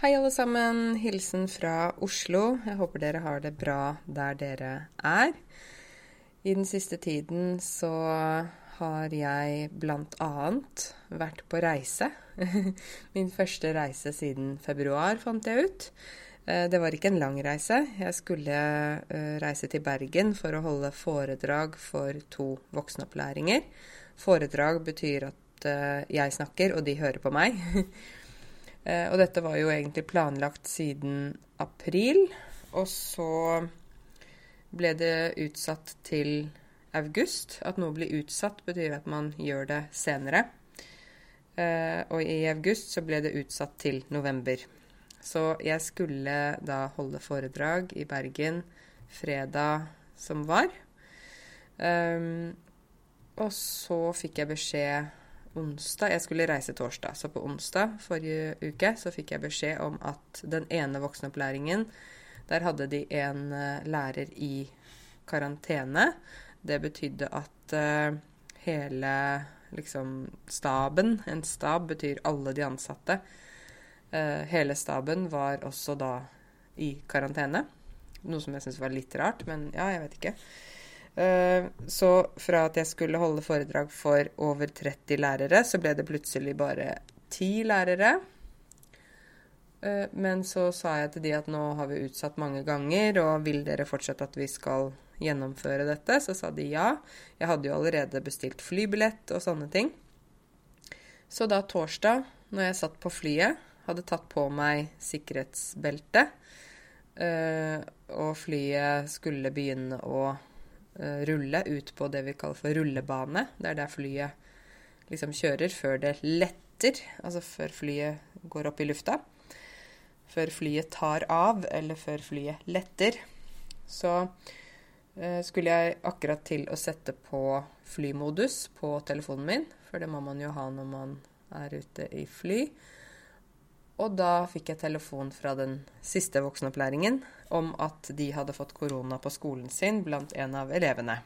Hei, alle sammen. Hilsen fra Oslo. Jeg håper dere har det bra der dere er. I den siste tiden så har jeg blant annet vært på reise. Min første reise siden februar, fant jeg ut. Eh, det var ikke en lang reise. Jeg skulle eh, reise til Bergen for å holde foredrag for to voksenopplæringer. Foredrag betyr at eh, jeg snakker, og de hører på meg. Og dette var jo egentlig planlagt siden april. Og så ble det utsatt til august. At noe blir utsatt, betyr at man gjør det senere. Og i august så ble det utsatt til november. Så jeg skulle da holde foredrag i Bergen fredag som var. Um, og så fikk jeg beskjed onsdag Jeg skulle reise torsdag. Så på onsdag forrige uke så fikk jeg beskjed om at den ene voksenopplæringen, der hadde de en uh, lærer i karantene. Det betydde at uh, hele liksom staben En stab betyr alle de ansatte Uh, hele staben var også da i karantene. Noe som jeg syns var litt rart, men ja, jeg vet ikke. Eh, så fra at jeg skulle holde foredrag for over 30 lærere, så ble det plutselig bare 10 lærere. Eh, men så sa jeg til de at nå har vi utsatt mange ganger, og vil dere fortsatt at vi skal gjennomføre dette? Så sa de ja. Jeg hadde jo allerede bestilt flybillett og sånne ting. Så da torsdag, når jeg satt på flyet hadde tatt på meg sikkerhetsbelte. Uh, og flyet skulle begynne å rulle ut på det vi kaller for rullebane. Det er der flyet liksom kjører før det letter, altså før flyet går opp i lufta. Før flyet tar av, eller før flyet letter. Så eh, skulle jeg akkurat til å sette på flymodus på telefonen min, for det må man jo ha når man er ute i fly. Og da fikk jeg telefon fra den siste voksenopplæringen om at de hadde fått korona på skolen sin blant en av elevene.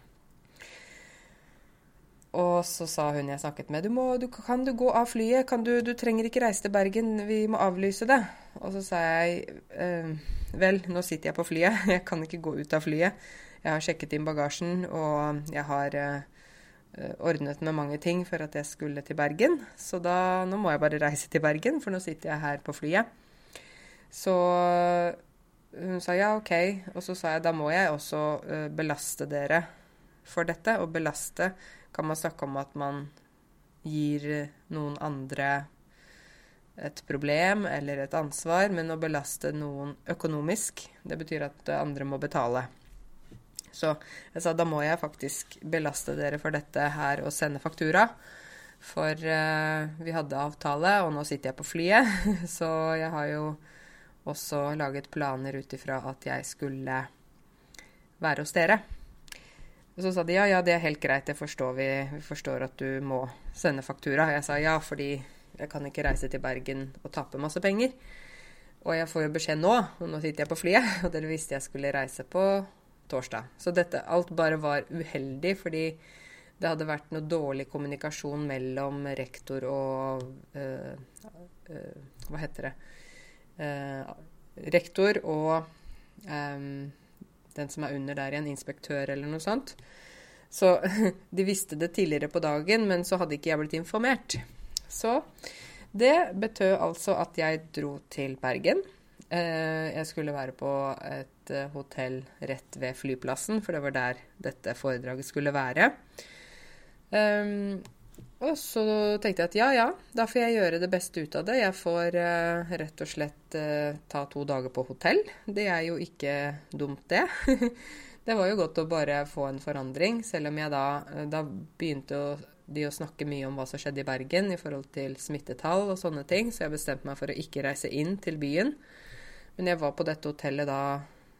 Og så sa hun jeg snakket med, du må, du, kan du gå av flyet? Du, du, trenger ikke reise til Bergen, vi må avlyse det. Og så sa jeg eh, vel, nå sitter jeg på flyet, jeg kan ikke gå ut av flyet. Jeg har sjekket inn bagasjen, og jeg har eh, ordnet med mange ting for at jeg skulle til Bergen. Så da Nå må jeg bare reise til Bergen, for nå sitter jeg her på flyet. Så hun sa ja, OK. Og så sa jeg da må jeg også uh, belaste dere for dette. Og belaste kan man snakke om at man gir noen andre et problem eller et ansvar, men å belaste noen økonomisk, det betyr at andre må betale. Så jeg sa da må jeg faktisk belaste dere for dette her og sende faktura. For uh, vi hadde avtale, og nå sitter jeg på flyet. Så jeg har jo også laget planer ut ifra at jeg skulle være hos dere. Og så sa de ja, ja, det er helt greit, det forstår vi. Vi forstår at du må sende faktura. Jeg sa ja, fordi jeg kan ikke reise til Bergen og tape masse penger. Og jeg får jo beskjed nå, og nå sitter jeg på flyet, og dere visste jeg skulle reise på torsdag. Så dette, alt bare var uheldig, fordi det hadde vært noe dårlig kommunikasjon mellom rektor og øh, øh, Hva heter det? Uh, rektor og um, den som er under der igjen, inspektør eller noe sånt. Så de visste det tidligere på dagen, men så hadde ikke jeg blitt informert. Så det betød altså at jeg dro til Bergen. Jeg skulle være på et et eh, hotell rett ved flyplassen, for det var der dette foredraget skulle være. Um, og så tenkte jeg at ja, ja, da får jeg gjøre det beste ut av det. Jeg får uh, rett og slett uh, ta to dager på hotell. Det er jo ikke dumt, det. det var jo godt å bare få en forandring, selv om jeg da, da begynte å, de å snakke mye om hva som skjedde i Bergen i forhold til smittetall og sånne ting, så jeg bestemte meg for å ikke reise inn til byen. Men jeg var på dette hotellet da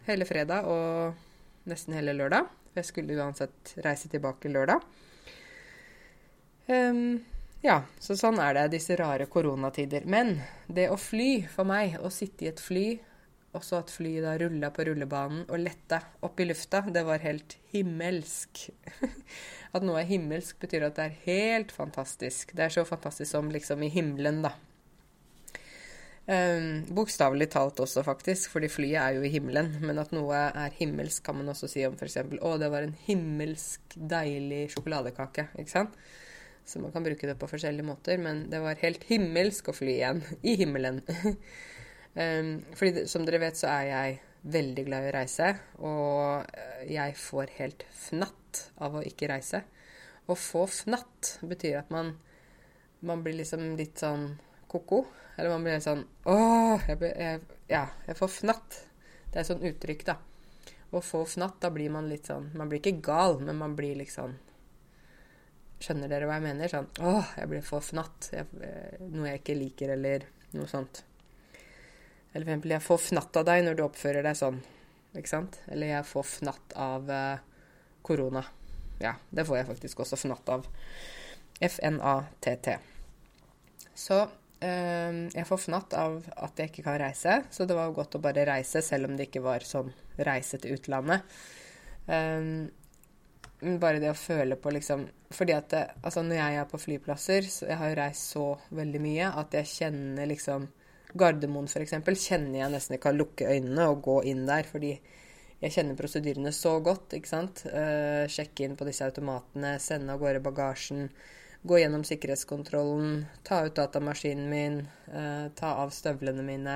hele fredag og nesten hele lørdag. Jeg skulle uansett reise tilbake lørdag. Um, ja, så sånn er det disse rare koronatider. Men det å fly for meg, å sitte i et fly, også at flyet da rulla på rullebanen og letta opp i lufta, det var helt himmelsk. at noe er himmelsk, betyr at det er helt fantastisk. Det er så fantastisk som liksom i himmelen, da. Um, Bokstavelig talt også, faktisk, fordi flyet er jo i himmelen. Men at noe er himmelsk, kan man også si om f.eks.: Å, det var en himmelsk deilig sjokoladekake. Ikke sant? Så man kan bruke det på forskjellige måter. Men det var helt himmelsk å fly igjen. I himmelen. um, fordi som dere vet, så er jeg veldig glad i å reise. Og jeg får helt fnatt av å ikke reise. Å få fnatt betyr at man, man blir liksom litt sånn ko-ko. Eller man blir sånn Åh, jeg, jeg, ja, jeg får fnatt. Det er et sånt uttrykk, da. Å få fnatt, da blir man litt sånn Man blir ikke gal, men man blir liksom Skjønner dere hva jeg mener? Sånn Åh, jeg blir for fnatt. Jeg, eh, noe jeg ikke liker, eller noe sånt. Eller for eksempel, jeg får fnatt av deg når du oppfører deg sånn. Ikke sant? Eller jeg får fnatt av uh, korona. Ja, det får jeg faktisk også fnatt av. F-n-a-t-t. Så jeg får fnatt av at jeg ikke kan reise, så det var godt å bare reise, selv om det ikke var sånn reise til utlandet. Um, bare det å føle på liksom Fordi at det, altså når jeg er på flyplasser, jeg har jo reist så veldig mye at jeg kjenner liksom Gardermoen f.eks. kjenner jeg nesten ikke kan lukke øynene og gå inn der, fordi jeg kjenner prosedyrene så godt, ikke sant. Uh, sjekke inn på disse automatene, sende av gårde bagasjen gå gjennom sikkerhetskontrollen, ta ut datamaskinen min, eh, ta av støvlene mine,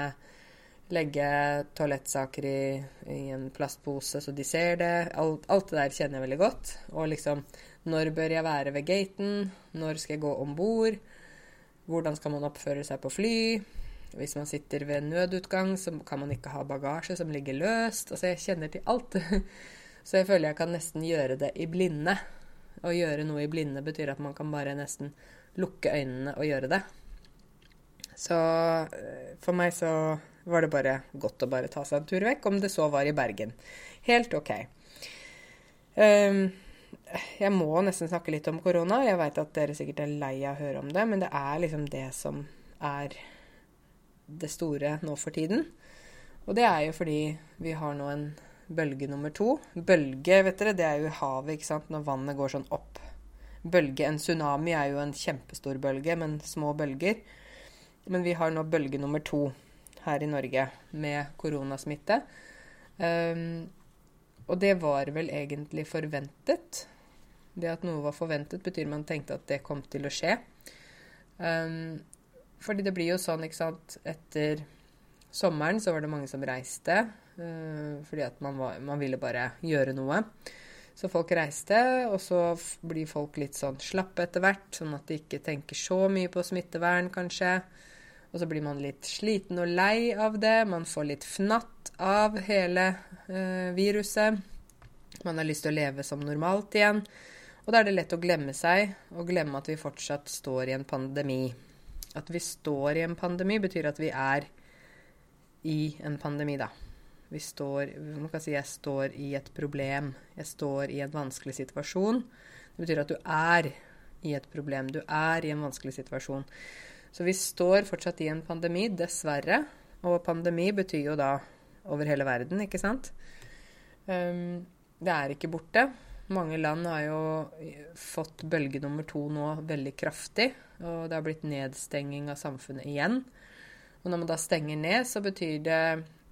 legge toalettsaker i, i, en plastpose så de ser det. Alt, alt, det der kjenner jeg veldig godt. Og liksom Når bør jeg være ved gaten? Når skal jeg gå om bord? Hvordan skal man oppføre seg på fly? Hvis man sitter ved nødutgang, så kan man ikke ha bagasje som ligger løst. Altså, jeg kjenner til alt. Så jeg føler jeg kan nesten gjøre det i blinde. Å gjøre noe i blinde betyr at man kan bare nesten lukke øynene og gjøre det. Så eh, for meg så var det bare godt å bare ta seg en tur vekk, om det så var i Bergen. Helt OK. Um, jeg må nesten snakke litt om korona. Jeg veit at dere sikkert er lei av å høre om det, men det er liksom det som er det store nå for tiden. Og det er jo fordi vi har nå en bølge nummer to. Bølge, vet dere, det er jo i havet, ikke sant, når vannet går sånn opp. Bølge, En tsunami er jo en kjempestor bølge, men små bølger. Men vi har nå bølge nummer to her i Norge med koronasmitte. Um, og det var vel egentlig forventet. Det at noe var forventet, betyr man tenkte at det kom til å skje. Um, fordi det blir jo sånn, ikke sant Etter sommeren så var det mange som reiste. Eh, fordi at man, var, man, ville bare gjøre noe. Så folk reiste, og så blir folk litt sånn slappe etter hvert, sånn at de ikke tenker så mye på smittevern, kanskje. Og så blir man litt sliten og lei av det. Man får litt fnatt av hele eh, viruset. Man har lyst til å leve som normalt igjen. Og da er det lett å glemme seg, og glemme at vi fortsatt står i en pandemi. At vi står i en pandemi, betyr at vi er i en pandemi, da. Vi står Man kan si jeg står i et problem. Jeg står i en vanskelig situasjon. Det betyr at du er i et problem. Du er i en vanskelig situasjon. Så vi står fortsatt i en pandemi, dessverre. Og pandemi betyr jo da over hele verden, ikke sant? Um, det er ikke borte. Mange land har jo fått bølge nummer to nå veldig kraftig. Og det har blitt nedstenging av samfunnet igjen. Og når man da stenger ned, så betyr det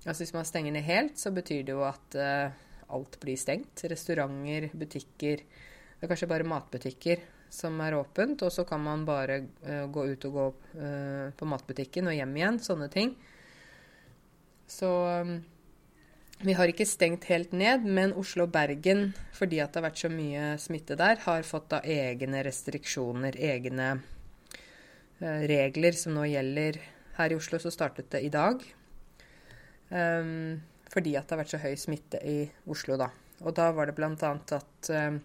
Altså Hvis man stenger ned helt, så betyr det jo at uh, alt blir stengt. Restauranter, butikker. Det er kanskje bare matbutikker som er åpent, og så kan man bare uh, gå ut og gå uh, på matbutikken og hjem igjen. Sånne ting. Så um, vi har ikke stengt helt ned, men Oslo og Bergen, fordi det har vært så mye smitte der, har fått da egne restriksjoner, egne regler som nå gjelder. Her i Oslo så startet det i dag. Um, fordi at det har vært så høy smitte i Oslo, da. Og da var det bl.a. at uh,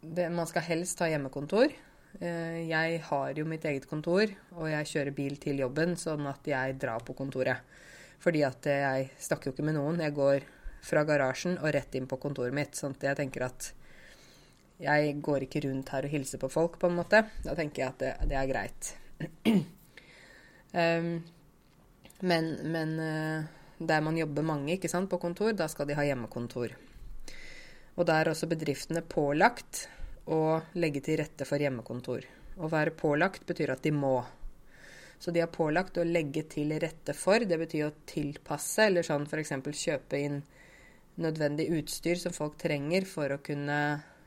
det, man skal helst ha hjemmekontor. Uh, jeg har jo mitt eget kontor, og jeg kjører bil til jobben, sånn at jeg drar på kontoret. Fordi at jeg snakker jo ikke med noen. Jeg går fra garasjen og rett inn på kontoret mitt. Sånn at jeg tenker at jeg går ikke rundt her og hilser på folk, på en måte. Da tenker jeg at det, det er greit. um, Men, men eh, der man jobber mange ikke sant, på kontor, da skal de ha hjemmekontor. Og da er også bedriftene pålagt å legge til rette for hjemmekontor. Å være pålagt betyr at de må. Så de har pålagt å legge til rette for. Det betyr å tilpasse, eller sånn f.eks. kjøpe inn nødvendig utstyr som folk trenger for å kunne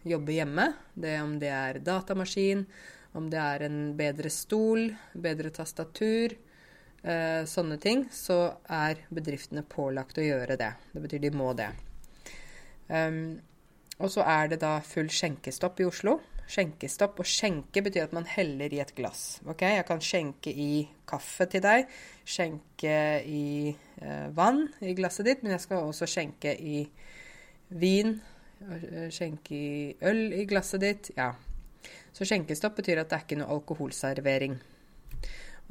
jobbe hjemme. Det Om det er datamaskin, om det er en bedre stol, bedre tastatur, eh, sånne ting, så er bedriftene pålagt å gjøre det. Det betyr de må det. Um, og så er det da full skjenkestopp i Oslo. Skjenkestopp. Og skjenke betyr at man heller i et glass. Ok, Jeg kan skjenke i kaffe til deg, skjenke i eh, vann i glasset ditt, men jeg skal også skjenke i vin, eh, skjenke i øl i glasset ditt. Ja. Så skjenkestopp betyr at det er ikke noe alkoholservering.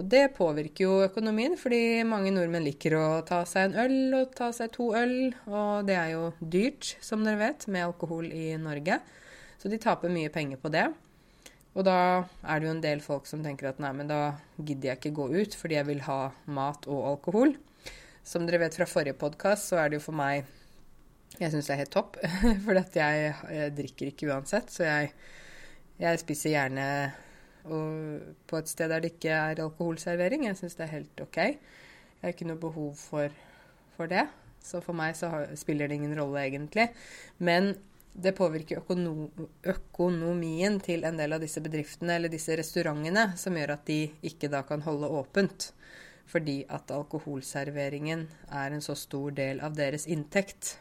Og det påvirker jo økonomien, fordi mange nordmenn liker å ta seg en øl og ta seg to øl. Og det er jo dyrt, som dere vet, med alkohol i Norge. Så de taper mye penger på det. Og da er det jo en del folk som tenker at nei, men da gidder jeg ikke gå ut fordi jeg vil ha mat og alkohol. Som dere vet fra forrige podkast, så er det jo for meg Jeg syns det er helt topp. For jeg, jeg, drikker ikke uansett. Så jeg, jeg spiser gjerne på et sted der det ikke er alkoholservering. Jeg syns det er helt OK. Jeg har ikke noe behov for, for det. Så for meg så har, spiller det ingen rolle, egentlig. Men det påvirker økonom, økonomien til en del av disse bedriftene eller disse restaurantene, som gjør at de ikke da kan holde åpent. Fordi at alkoholserveringen er en så stor del av deres inntekt.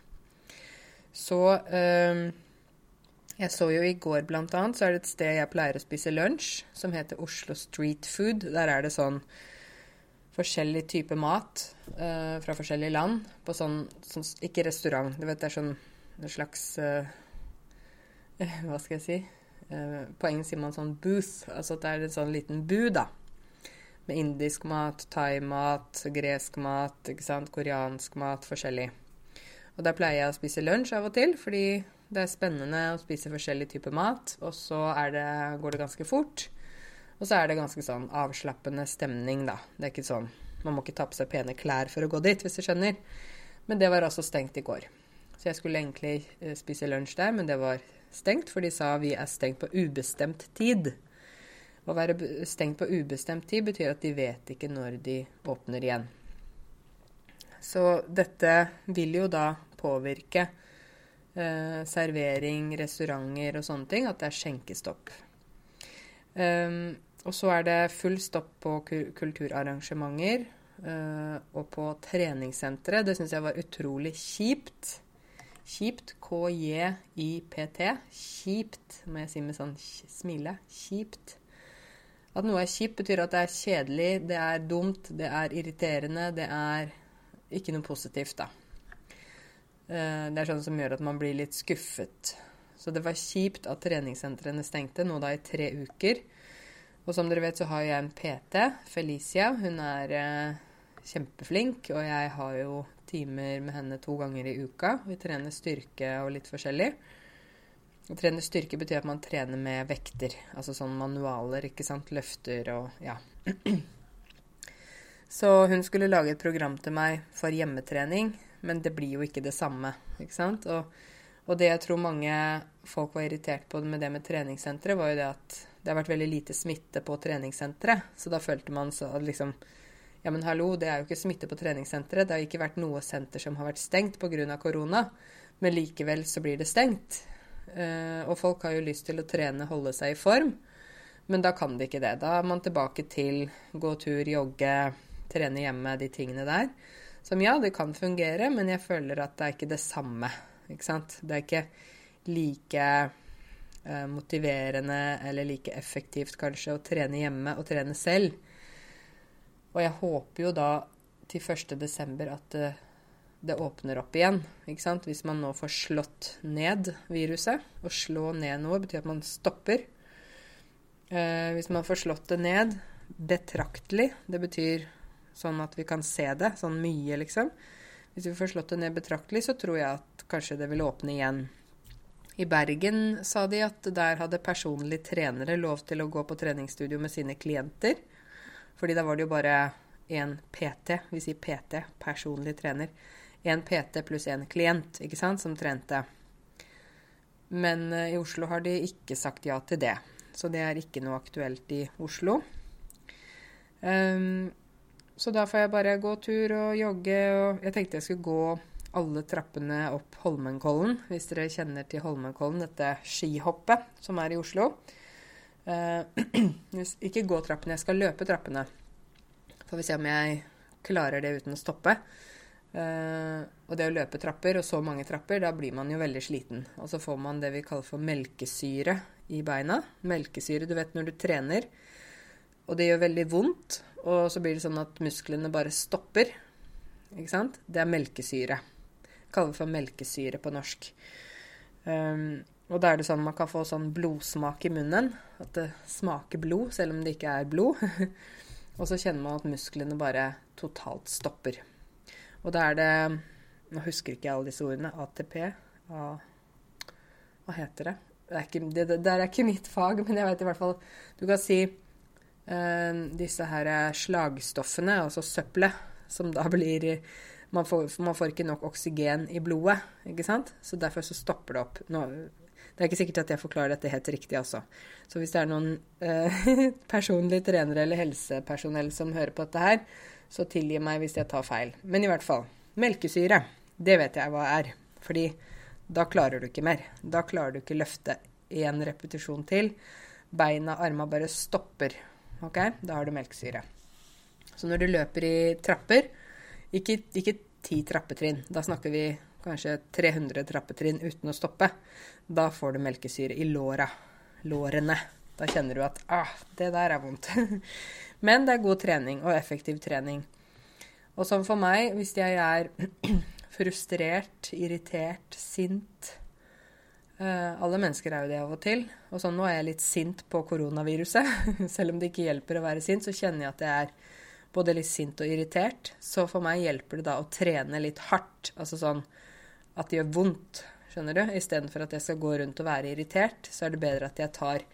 Så øh, jeg så jo i går blant annet, så er det et sted jeg pleier å spise lunsj, som heter Oslo Street Food. Der er det sånn forskjellig type mat uh, fra forskjellige land på sånn, sånn, Ikke restaurant, du vet det er sånn en slags uh, Hva skal jeg si? Uh, på engelsk sier man sånn booth. Altså at det er en sånn liten bu, da. Med indisk mat, thaimat, gresk mat, ikke sant, koreansk mat, forskjellig. Og der pleier jeg å spise lunsj av og til, fordi det er spennende å spise forskjellig type mat, og så det, går det ganske fort. Og så er det ganske sånn avslappende stemning, da. Det er ikke sånn Man må ikke ta på seg pene klær for å gå dit, hvis du skjønner. Men det var altså stengt i går. Så jeg skulle egentlig eh, spise lunsj der, men det var stengt, for de sa vi er stengt på ubestemt tid. Å være stengt på ubestemt tid betyr at de vet ikke når de åpner igjen. Så dette vil jo da påvirke eh, servering, restauranter og sånne ting, at det er skjenkestopp. Um, og så er det full stopp på kulturarrangementer uh, og på treningssentre. Det syns jeg var utrolig kjipt. Kjipt. K-j-i-p-t. Kjipt, må jeg si med sånn smile. Kjipt. At noe er kjipt, betyr at det er kjedelig, det er dumt, det er irriterende, det er ikke noe positivt, da. Eh, det er sånn som gjør at man blir litt skuffet. Så det var kjipt at treningssentrene stengte, nå da i tre uker. Og som dere vet, så har jeg en PT, Felicia. Hun er eh, kjempeflink, og jeg har jo timer med henne to ganger i uka. Vi trener styrke og litt forskjellig. Å trene styrke betyr at man trener med vekter, altså sånn manualer, ikke sant, løfter og ja. Så hun skulle lage et program til meg for hjemmetrening men det blir jo ikke det samme. ikke sant? Og, og, det jeg tror mange folk var irritert på med det med treningssenteret, var jo det at det har vært veldig lite smitte på treningssenteret. Så da følte man så liksom Ja, men hallo, det er jo ikke smitte på treningssenteret. Det har ikke vært noe senter som har vært stengt pga. korona. Men likevel så blir det stengt. Uh, og folk har jo lyst til å trene, holde seg i form. Men da kan de ikke det. Da er man tilbake til gå tur, jogge, trene hjemme, de tingene der. Som ja, det kan fungere, men jeg føler at det er ikke det samme. Ikke sant? Det er ikke like eh, motiverende eller like effektivt kanskje å trene hjemme og trene selv. Og jeg håper jo da til 1.12. at det, det, åpner opp igjen. Ikke sant? Hvis man nå får slått ned viruset. Å slå ned noe betyr at man stopper. Eh, hvis man får slått det ned betraktelig, det betyr sånn at vi kan se det sånn mye, liksom. Hvis vi får slått det ned betraktelig, så tror jeg at kanskje det vil åpne igjen. I Bergen sa de at der hadde personlige trenere lov til å gå på treningsstudio med sine klienter. Fordi da var det jo bare én PT, vi sier PT, personlig trener. Én PT pluss én klient, ikke sant, som trente. Men eh, i Oslo har de ikke sagt ja til det. Så det er ikke noe aktuelt i Oslo. Um, så da får jeg bare gå tur og jogge. Og jeg tenkte jeg skulle gå alle trappene opp Holmenkollen, hvis dere kjenner til Holmenkollen, dette skihoppet som er i Oslo. Uh, ikke gå trappene, jeg skal løpe trappene. Får vi se om jeg klarer det uten å stoppe. Uh, og det å løpe trapper, og så mange trapper, da blir man jo veldig sliten. Og så får man det vi kaller for melkesyre i beina. Melkesyre, du vet når du trener, og det gjør veldig vondt, og så blir det sånn at musklene bare stopper. Ikke sant? Det er melkesyre. Kaller det for melkesyre på norsk. Um, og da er det sånn man kan få sånn blodsmak i munnen. At det smaker blod, selv om det ikke er blod. og så kjenner man at musklene bare totalt stopper. Og da er det Nå husker ikke jeg alle disse ordene. ATP. A, hva heter det? Det er, ikke, det, det er ikke mitt fag, men jeg vet i hvert fall Du kan si disse her slagstoffene, altså søppelet, som da blir man får, man får, ikke nok oksygen i blodet, ikke sant? Så derfor så stopper det opp. Nå, det er ikke sikkert at jeg forklarer dette helt riktig, altså. Så hvis det er noen eh, personlige trenere eller helsepersonell som hører på dette her, så tilgi meg hvis jeg tar feil. Men i hvert fall. Melkesyre, det vet jeg hva er. Fordi da klarer du ikke mer. Da klarer du ikke løfte én repetisjon til. Beina, arma bare stopper. Ok? Da har du melkesyre. Så når du løper i trapper, ikke, ti trappetrinn, da snakker vi kanskje 300 trappetrinn uten å stoppe, da får du melkesyre i låra. Lårene. Da kjenner du at ah, det der er vondt. Men det er god trening og effektiv trening. Og som for meg, hvis jeg er frustrert, irritert, sint Alle mennesker er jo det av og til. Og sånn nå er jeg litt sint på koronaviruset. Selv om det ikke hjelper å være sint, så kjenner jeg at jeg er både litt sint og irritert. Så for meg hjelper det da å trene litt hardt. Altså sånn at det gjør vondt, skjønner du. Istedenfor at jeg skal gå rundt og være irritert, så er det bedre at jeg tar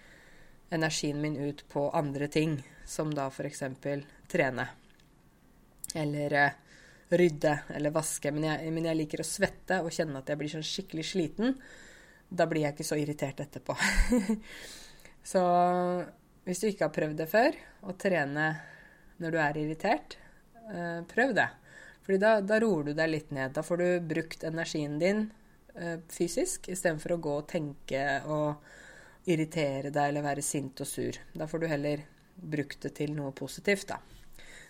energien min ut på andre ting som da f.eks. trene. Eller eh, rydde eller vaske. Men jeg, men jeg, liker å svette og kjenne at jeg blir sånn skikkelig sliten. Da blir jeg ikke så irritert etterpå. så hvis du ikke har prøvd det før, å trene når du er irritert, eh, prøv det. Fordi da, da, roer du deg litt ned. Da får du brukt energien din eh, fysisk istedenfor å gå og tenke og irritere deg eller være sint og sur. Da får du heller brukt det til noe positivt, da.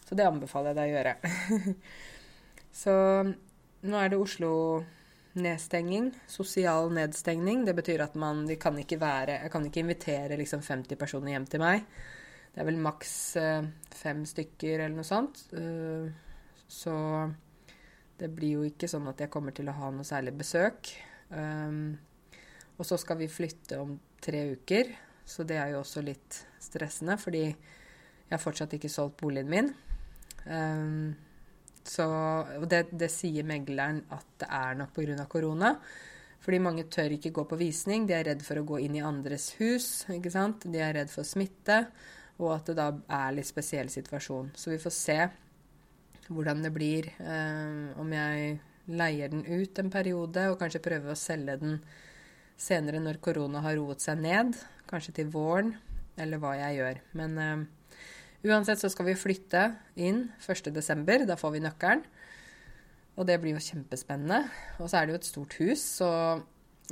Så det anbefaler jeg deg å gjøre. så nå er det Oslo-nedstenging. Sosial nedstengning. Det betyr at man de kan ikke være Jeg kan ikke invitere liksom 50 personer hjem til meg. Det er vel maks uh, fem stykker eller noe sånt. Uh, så det blir jo ikke sånn at jeg kommer til å ha noe særlig besøk. Um, og så skal vi flytte om tre uker, så det er jo også litt stressende, fordi jeg har fortsatt ikke solgt boligen min. Um, så, og det, det, sier megleren at det er nok pga. korona. Fordi mange tør ikke gå på visning. De er redd for å gå inn i andres hus. ikke sant? De er redd for smitte, og at det da er litt spesiell situasjon. Så vi får se hvordan det blir. Um, om jeg leier den ut en periode, og kanskje prøver å selge den senere når korona har roet seg ned. Kanskje til våren, eller hva jeg gjør. Men uh, uansett så skal vi flytte inn 1.12. Da får vi nøkkelen. Og det blir jo kjempespennende. Og så er det jo et stort hus, så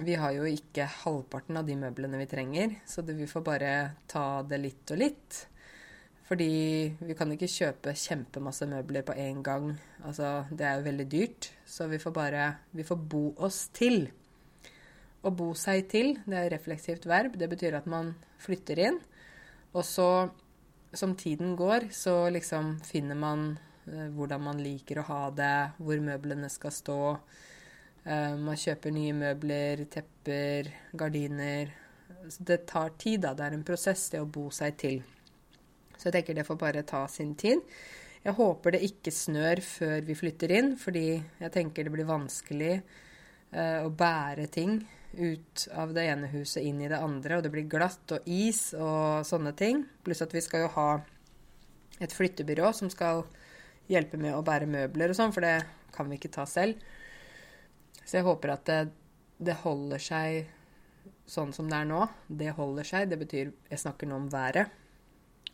vi har jo ikke halvparten av de møblene vi trenger. Så det, vi får bare ta det litt og litt. Fordi vi kan ikke kjøpe kjempemasse møbler på en gang. Altså, det er jo veldig dyrt. Så vi får bare Vi får bo oss til. Å bo seg til, det er refleksivt verb. Det betyr at man flytter inn. Og så, som tiden går, så liksom finner man uh, hvordan man liker å ha det, hvor møblene skal stå. Uh, man kjøper nye møbler, tepper, gardiner. Så det tar tid, da. Det er en prosess, det å bo seg til. Så jeg tenker det får bare ta sin tid. Jeg håper det ikke snør før vi flytter inn, fordi jeg tenker det blir vanskelig uh, å bære ting ut av det ene huset inn i det andre, og det blir glatt og is og sånne ting. Pluss at vi skal jo ha et flyttebyrå som skal hjelpe med å bære møbler og sånn, for det kan vi ikke ta selv. Så jeg håper at det, det holder seg sånn som det er nå. Det holder seg. Det betyr Jeg snakker nå om været.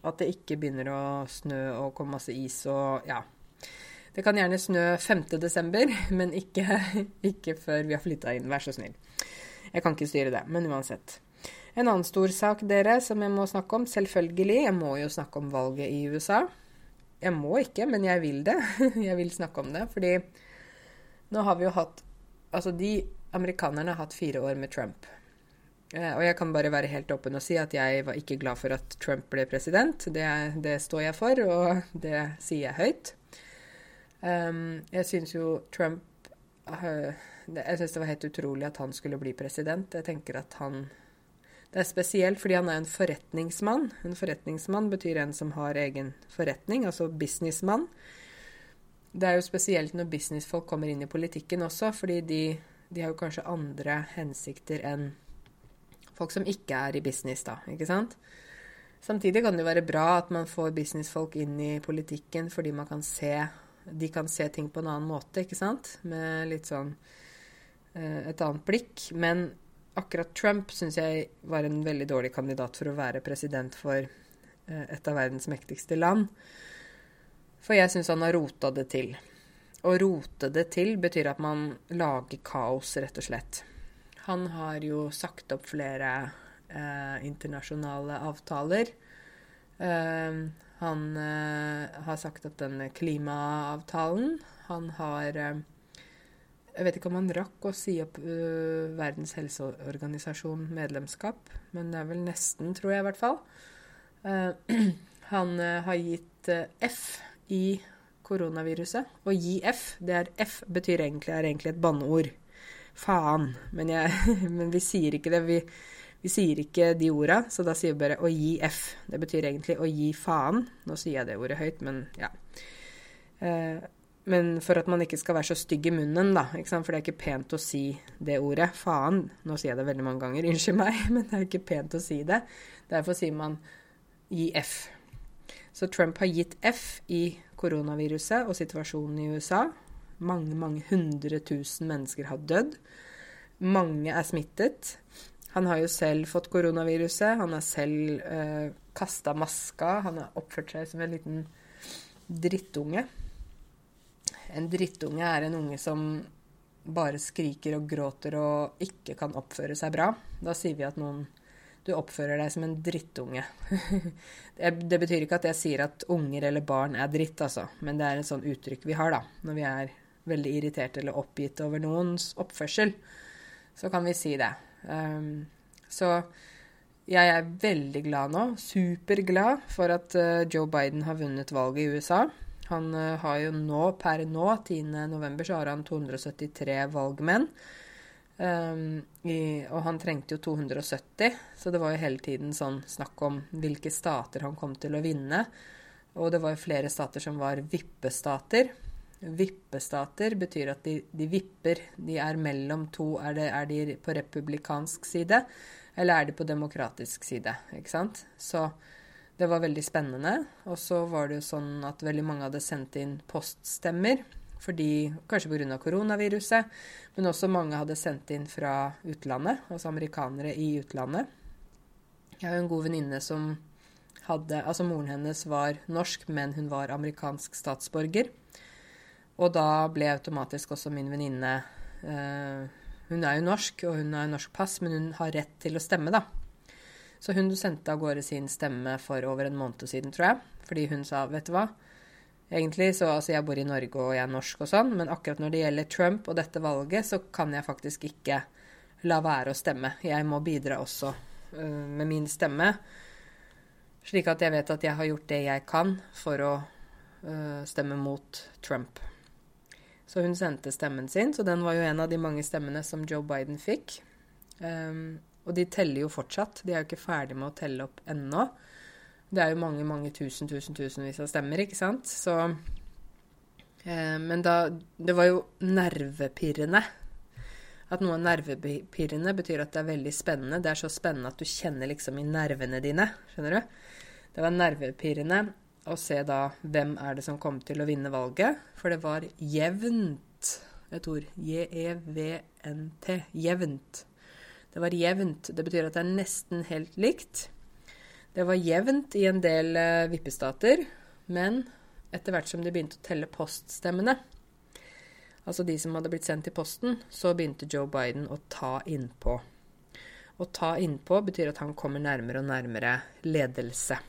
At det ikke begynner å snø og komme masse is og ja. Det kan gjerne snø 5.12., men ikke, ikke før vi har flytta inn, vær så snill. Jeg kan ikke styre det, men uansett. En annen stor sak, dere, som jeg må snakke om, selvfølgelig. Jeg må jo snakke om valget i USA. Jeg må ikke, men jeg vil det. Jeg vil snakke om det, fordi nå har vi jo hatt Altså, de amerikanerne har hatt fire år med Trump. Eh, og jeg kan bare være helt åpen og si at jeg var ikke glad for at Trump ble president. Det, det står jeg for, og det sier jeg høyt. Um, jeg syns jo Trump uh, Jeg syns det var helt utrolig at han skulle bli president. Jeg tenker at han Det er spesielt fordi han er en forretningsmann. En forretningsmann betyr en som har egen forretning, altså businessmann. Det er jo spesielt når businessfolk kommer inn i politikken også, fordi de, de har jo kanskje andre hensikter enn folk som ikke er i business, da. Ikke sant? Samtidig kan det jo være bra at man får businessfolk inn i politikken fordi man kan se De kan se ting på en annen måte, ikke sant? Med litt sånn et annet blikk. Men akkurat Trump syns jeg var en veldig dårlig kandidat for å være president for eh, et av verdens mektigste land. For jeg syns han har rota det til. Å rote det til betyr at man lager kaos, rett og slett. Han har jo sagt opp flere eh, internasjonale avtaler. Eh, han eh, har sagt opp den klimaavtalen. Han har eh, Jeg vet ikke om han rakk å si opp uh, Verdens helseorganisasjon medlemskap, men det er vel nesten, tror jeg i hvert fall. Uh, han uh, har gitt F i koronaviruset. Å gi F, det er F betyr egentlig, er egentlig et banneord faen. Men, jeg, men, vi sier ikke det. Vi, vi sier ikke de orda, så da sier vi bare å gi F. Det betyr egentlig å gi faen. Nå sier jeg det ordet høyt, men ja. Eh, men for at man ikke skal være så stygg i munnen, da. For det er ikke pent å si det ordet. Faen. Nå sier jeg det veldig mange ganger, unnskyld meg, men det er ikke pent å si det. Derfor sier man gi F. Så Trump har gitt F i koronaviruset og situasjonen i USA. Mange, mange hundre tusen mennesker har dødd. Mange er smittet. Han har jo selv fått koronaviruset. Han har selv eh, kasta maska. Han har oppført seg som en liten drittunge. En drittunge er en unge som bare skriker og gråter og ikke kan oppføre seg bra. Da sier vi at noen du oppfører deg som en drittunge. det betyr ikke at jeg sier at unger eller barn er dritt, altså. Men det er et sånt uttrykk vi har, da, når vi er veldig irritert eller oppgitt over noens oppførsel, så kan vi si det. Um, så jeg er veldig glad nå, superglad, for at uh, Joe Biden har vunnet valget i USA. Han uh, har jo nå, per nå, 10.11., så har han 273 valgmenn. Um, i, og han trengte jo 270, så det var jo hele tiden sånn snakk om hvilke stater han kom til å vinne. Og det var jo flere stater som var vippestater. Vippestater betyr at de, de, vipper. De er mellom to. Er, det, er, de på republikansk side, eller er de på demokratisk side? Ikke sant? Så det var veldig spennende. Og så var det jo sånn at veldig mange hadde sendt inn poststemmer. Fordi, kanskje pga. koronaviruset, men også mange hadde sendt inn fra utlandet, altså amerikanere i utlandet. Jeg har jo en god venninne som hadde Altså, moren hennes var norsk, men hun var amerikansk statsborger. Og da ble automatisk også min venninne eh, Hun er jo norsk, og hun har norsk pass, men hun har rett til å stemme, da. Så hun sendte av gårde sin stemme for over en måned siden, tror jeg. Fordi hun sa, vet du hva. Egentlig så Altså, jeg bor i Norge, og jeg er norsk og sånn, men akkurat når det gjelder Trump og dette valget, så kan jeg faktisk ikke la være å stemme. Jeg må bidra også uh, med min stemme. Slik at jeg vet at jeg har gjort det jeg kan for å uh, stemme mot Trump. Så hun sendte stemmen sin, så den var jo en av de mange stemmene som Joe Biden fikk. Um, og de teller jo fortsatt. De er jo ikke ferdig med å telle opp ennå. Det er jo mange, mange tusen, tusen, tusenvis av stemmer, ikke sant? Så eh, Men da Det var jo nervepirrende. At noe er nervepirrende, betyr at det er veldig spennende. Det er så spennende at du kjenner liksom i nervene dine. Skjønner du? Det var nervepirrende å se da hvem er det som kom til å vinne valget. For det var jevnt. Et ord. J-e-v-n-t. Jevnt. Det var jevnt. Det betyr at det er nesten helt likt. Det var jevnt i en del uh, vippestater, men etter hvert som de begynte å telle poststemmene, altså de som hadde blitt sendt i posten, så begynte Joe Biden å ta innpå. Å ta innpå betyr at han kommer nærmere og nærmere ledelse.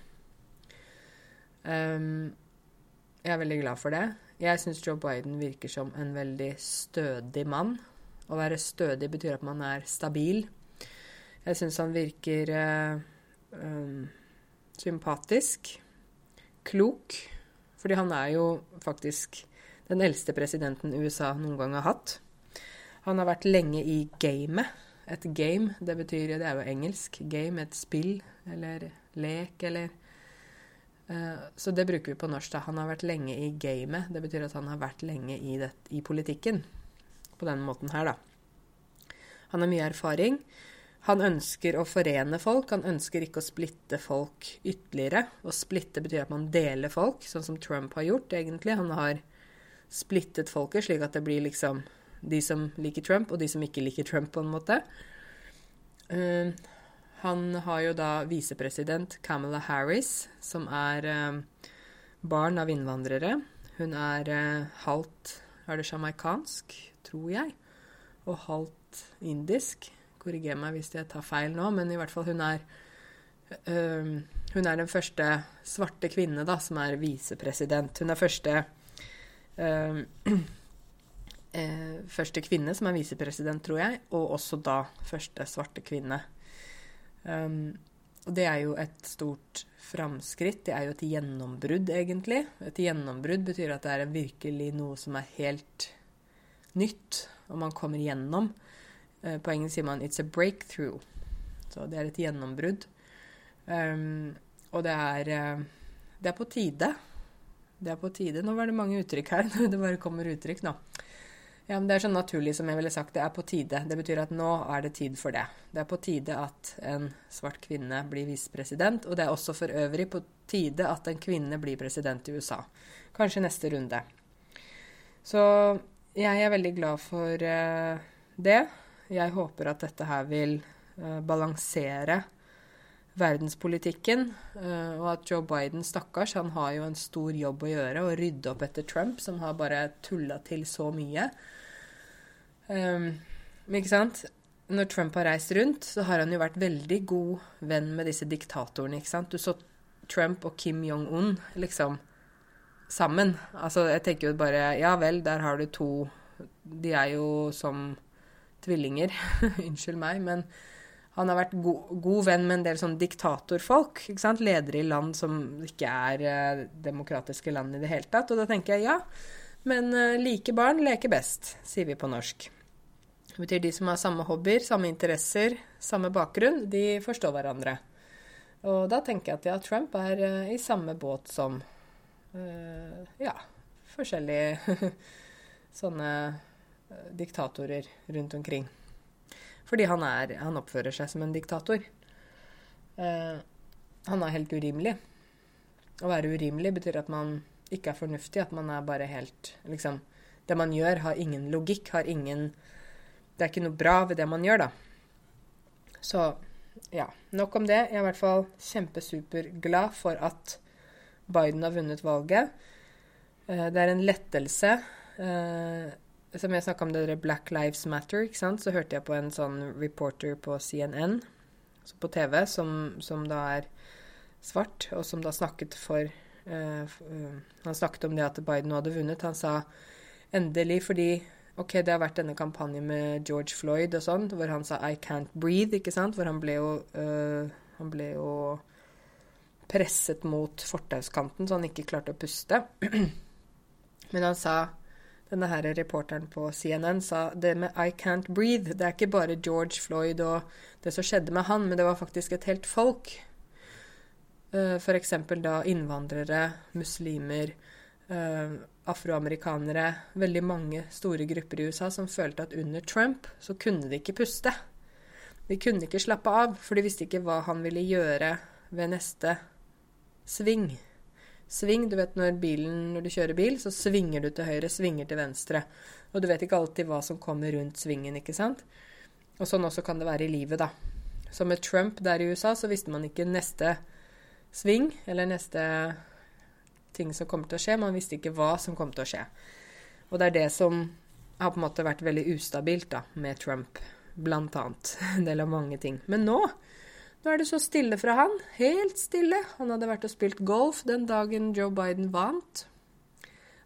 Um, jeg er veldig glad for det. Jeg syns Joe Biden virker som en veldig stødig mann. Å være stødig betyr at man er stabil. Jeg syns han virker uh, um, sympatisk, klok, fordi han er jo faktisk den eldste presidenten USA noen gang har hatt. Han har vært lenge i gamet. Et game, det betyr Det er jo engelsk. Game, et spill eller lek eller uh, Så det bruker vi på norsk. da. Han har vært lenge i gamet. Det betyr at han har vært lenge i, det, i politikken. På den måten her, da. Han har mye erfaring. Han ønsker å forene folk, han ønsker ikke å splitte folk ytterligere. Å splitte betyr at man deler folk, sånn som Trump har gjort, egentlig. Han har splittet folket slik at det blir liksom de som liker Trump, og de som ikke liker Trump, på en måte. Uh, han har jo da visepresident Camilla Harris, som er uh, barn av innvandrere. Hun er uh, halvt Er det sjamaikansk, tror jeg, og halvt indisk. Korriger meg hvis jeg tar feil nå, men i hvert fall hun er øh, Hun er den første svarte kvinne da, som er visepresident. Hun er første øh, øh, første kvinne som er visepresident, tror jeg, og også da første svarte kvinne. Um, og det er jo et stort framskritt. Det er jo et gjennombrudd, egentlig. Et gjennombrudd betyr at det er virkelig noe som er helt nytt, og man kommer gjennom. Eh, på engelsk sier man 'it's a breakthrough'. Så det er et gjennombrudd. Um, og det er, eh, det er på tide. Det er på tide. Nå var det mange uttrykk her. det bare kommer uttrykk nå. Ja, men Det er sånn naturlig som jeg ville sagt. Det er på tide. Det betyr at nå er det tid for det. Det er på tide at en svart kvinne blir visepresident. Og det er også for øvrig på tide at en kvinne blir president i USA. Kanskje neste runde. Så jeg er veldig glad for uh, det. Jeg håper at dette her vil uh, balansere verdenspolitikken, uh, og at Joe Biden, stakkars, han har jo en stor jobb å gjøre, å rydde opp etter Trump, som har bare tulla til så mye. Um, ikke sant? Når Trump har reist rundt, så har han jo vært veldig god venn med disse diktatorene, ikke sant. Du så Trump og Kim Jong-un liksom sammen. Altså, jeg tenker jo bare Ja vel, der har du to De er jo som tvillinger. Unnskyld meg, men han har vært go god venn med en del sånn diktatorfolk. ikke sant? Ledere i land som ikke er uh, demokratiske land i det hele tatt. Og da tenker jeg ja, men uh, like barn leker best, sier vi på norsk. Det betyr de som har samme hobbyer, samme interesser, samme bakgrunn, de forstår hverandre. Og da tenker jeg at ja, Trump er uh, i samme båt som ja, forskjellige sånne diktatorer rundt omkring. Fordi han, er, han oppfører seg som en diktator. Eh, han er helt urimelig. Å være urimelig betyr at man ikke er fornuftig, at man er bare helt Liksom Det man gjør, har ingen logikk, har ingen Det er ikke noe bra ved det man gjør, da. Så ja, nok om det. Jeg er i hvert fall kjempesuperglad for at Biden har vunnet valget. Eh, det er en lettelse. Som jeg snakka om det der Black Lives Matter, ikke sant, så hørte jeg på en sånn reporter på CNN på TV som, som da er svart, og som da snakket for uh, Han snakket om det at Biden hadde vunnet. Han sa endelig fordi OK, det har vært denne kampanjen med George Floyd og sånn, hvor han sa 'I can't breathe', ikke sant? Hvor han ble jo uh, Han ble jo presset mot fortauskanten så han ikke klarte å puste. Men han sa denne her reporteren på CNN sa det med 'I can't breathe'. Det er ikke bare George Floyd og det som skjedde med han, men det var faktisk et helt folk. Uh, F.eks. da innvandrere, muslimer, uh, afroamerikanere. Veldig mange store grupper i USA som følte at under Trump så kunne de ikke puste. De kunne ikke slappe av, for de visste ikke hva han ville gjøre ved neste sving. Sving, du vet når, bilen, når du kjører bil, så svinger du til høyre, svinger til venstre. Og du vet ikke alltid hva som kommer rundt svingen, ikke sant? Og sånn også kan det være i livet, da. Så med Trump der i USA, så visste man ikke neste sving, eller neste ting som kommer til å skje. Man visste ikke hva som kom til å skje. Og det er det som har på en måte vært veldig ustabilt da, med Trump, blant annet. En del av mange ting. Men nå nå er det så stille fra han. Helt stille. Han hadde vært og spilt golf den dagen Joe Biden vant.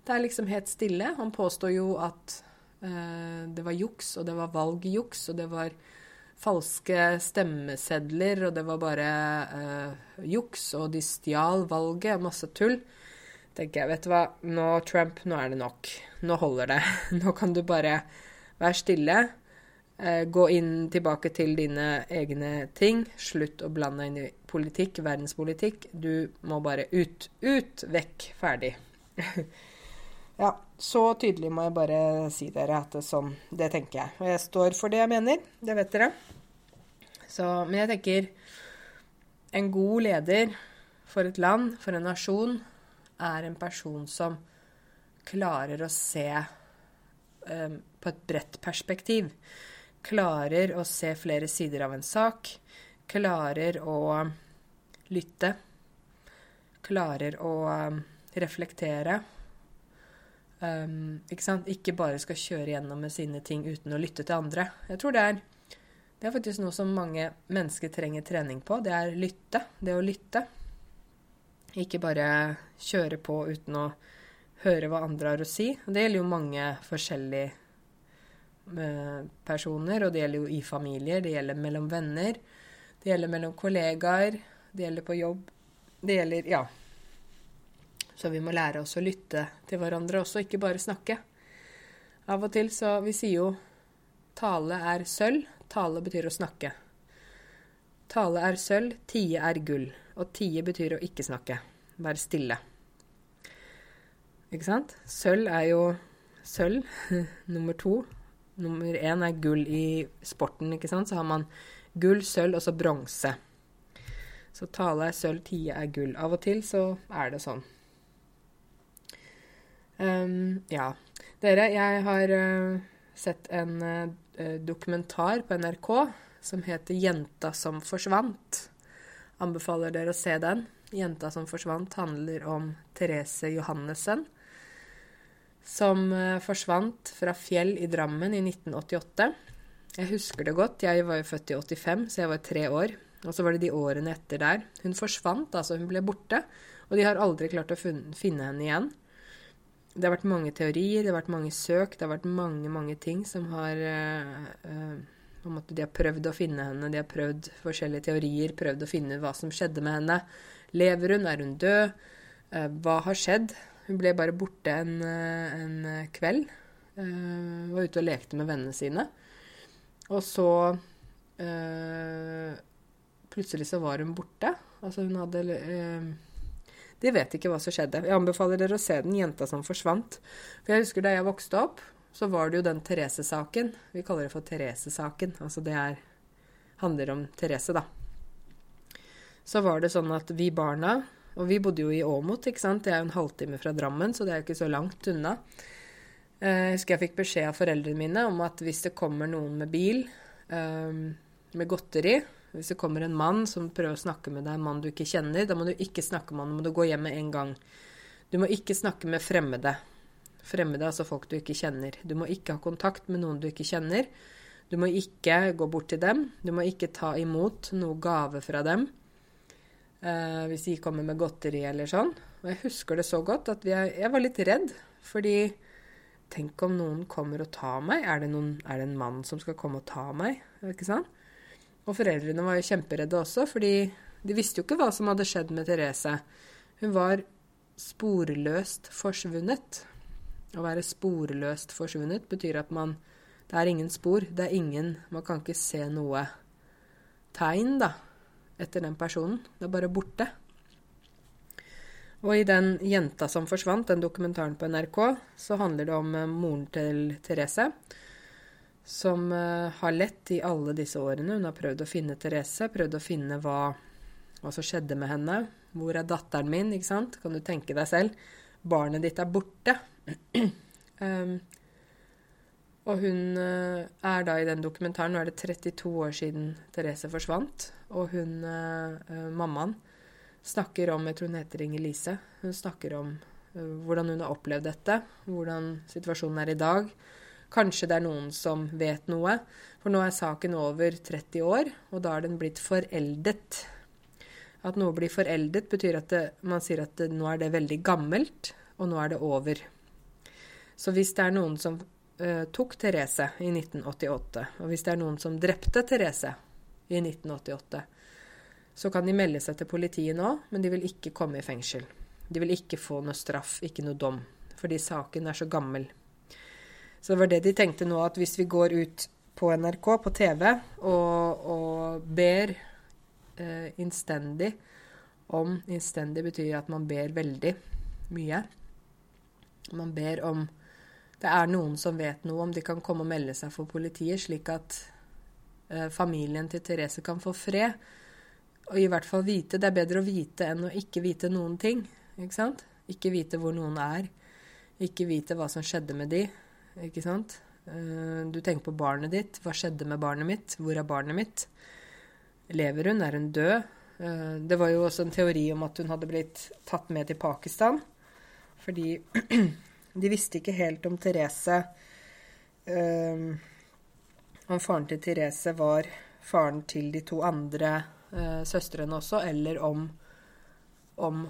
Det er liksom helt stille. Han påstår jo at eh, det var juks, og det var valgjuks, og det var falske stemmesedler, og det var bare eh, juks, og de stjal valget, masse tull. Tenker jeg, vet du hva, nå Trump, nå er det nok. Nå holder det. Nå kan du bare være stille gå inn tilbake til dine egne ting. Slutt å blande inn i politikk, verdenspolitikk. Du må bare ut. Ut, vekk, ferdig. ja, så tydelig må jeg bare si dere at det, sånn, det tenker jeg. Og jeg står for det jeg mener. Det vet dere. Så, men jeg tenker en god leder for et land, for en nasjon, er en person som klarer å se um, på et bredt perspektiv klarer å se flere sider av en sak, klarer å lytte, klarer å um, reflektere. Um, ikke sant? Ikke bare skal kjøre gjennom med sine ting uten å lytte til andre. Jeg tror det er, det er faktisk noe som mange mennesker trenger trening på. Det er lytte. Det å lytte. Ikke bare kjøre på uten å høre hva andre har å si. Det gjelder jo mange forskjellige personer, og det gjelder jo i familier, det gjelder mellom venner, det gjelder mellom kollegaer, det gjelder på jobb. Det gjelder Ja. Så vi må lære oss å lytte til hverandre også, ikke bare snakke. Av og til så Vi sier jo tale er sølv. Tale betyr å snakke. Tale er sølv, tie er gull. Og tie betyr å ikke snakke. Være stille. Ikke sant? Sølv er jo sølv. Nummer to nummer én er gull i sporten, ikke sant. Så har man gull, sølv og så bronse. Så tale er sølv, tie er gull. Av og til så er det sånn. Um, ja. Dere, jeg har uh, sett en uh, dokumentar på NRK som heter 'Jenta som forsvant'. Anbefaler dere å se den. 'Jenta som forsvant' handler om Therese Johannessen som eh, forsvant fra Fjell i Drammen i 1988. Jeg husker det godt. Jeg var jo født i 85, så jeg var tre år. Og så var det de årene etter der. Hun forsvant, altså. Hun ble borte. Og de har aldri klart å finne henne igjen. Det har vært mange teorier, det har vært mange søk, det har vært mange, mange ting som har uh, uh, De har prøvd å finne henne, de har prøvd forskjellige teorier, prøvd å finne hva som skjedde med henne. Lever hun? Er hun død? Hva har skjedd? Hun ble bare borte en, eh, en kveld. Uh, var ute og lekte med vennene sine. Og så uh, Plutselig så var hun borte. Altså hun hadde uh, De vet ikke hva som skjedde. Jeg anbefaler dere å se den, 'Jenta som forsvant'. For jeg husker da jeg vokste opp, så var det jo den Therese-saken. Vi kaller det for Therese-saken. Altså det er, handler om Therese, da. Så var det sånn at vi barna og vi bodde jo i Åmot, ikke sant. Det er jo en halvtime fra Drammen, så det er jo ikke så langt unna. Eh, jeg husker jeg fikk beskjed av foreldrene mine om at hvis det kommer noen med bil um, med godteri Hvis det kommer en mann som prøver å snakke med deg, en mann du ikke kjenner, da må du ikke snakke med han, da må du gå hjem med en gang. Du må ikke snakke med fremmede. Fremmede, altså folk du ikke kjenner. Du må ikke ha kontakt med noen du ikke kjenner. Du må ikke gå bort til dem. Du må ikke ta imot noe gave fra dem. Uh, hvis de kommer med godteri eller sånn. Og jeg husker det så godt at jeg, jeg var litt redd. Fordi tenk om noen kommer og tar meg. Er det, noen, er det en mann som skal komme og ta meg? Ikke sant? Og foreldrene var jo kjemperedde også, fordi de visste jo ikke hva som hadde skjedd med Therese. Hun var sporløst forsvunnet. Å være sporløst forsvunnet betyr at man Det er ingen spor. Det er ingen Man kan ikke se noe tegn, da etter den personen. Det er bare borte. Og i den 'Jenta som forsvant', den dokumentaren på NRK, så handler det om uh, moren til Therese. Som uh, har lett i alle disse årene. Hun har prøvd å finne Therese, prøvd å finne hva, hva som skjedde med henne. Hvor er datteren min? ikke sant? Kan du tenke deg selv? Barnet ditt er borte. um, og hun eh, er da i den dokumentaren Nå er det 32 år siden Therese forsvant. Og hun, eh, eh, mammaen, snakker om Jeg tror hun heter Inger-Lise. Hun snakker om uh, hvordan hun har opplevd dette, hvordan situasjonen er i dag. Kanskje det er noen som vet noe. For nå er saken over 30 år, og da er den blitt foreldet. At noe blir foreldet, betyr at det, man sier at det, nå er det veldig gammelt, og nå er det over. Så hvis det er noen som uh, tok Therese i 1988, og hvis det er noen som drepte Therese i 1988, så kan de melde seg til politiet nå, men de vil ikke komme i fengsel. De vil ikke få noe straff, ikke noe dom, fordi saken er så gammel. Så det var det de tenkte nå, at hvis vi går ut på NRK, på TV, og, og ber eh, innstendig om Innstendig betyr at man ber veldig mye. Man ber om det er noen som vet noe, om de kan komme og melde seg for politiet, slik at familien til Therese kan få fred. Og i hvert fall vite. Det er bedre å vite enn å ikke vite noen ting. Ikke sant? Ikke vite hvor noen er. Ikke vite hva som skjedde med de. Ikke sant? Eh, du tenker på barnet ditt. Hva skjedde med barnet mitt? Hvor er barnet mitt? Lever hun? Er hun død? Eh, det var jo også en teori om at hun hadde blitt tatt med til Pakistan. Fordi de visste ikke helt om Therese um, Om faren til Therese var faren til de to andre uh, søstrene også, eller om, om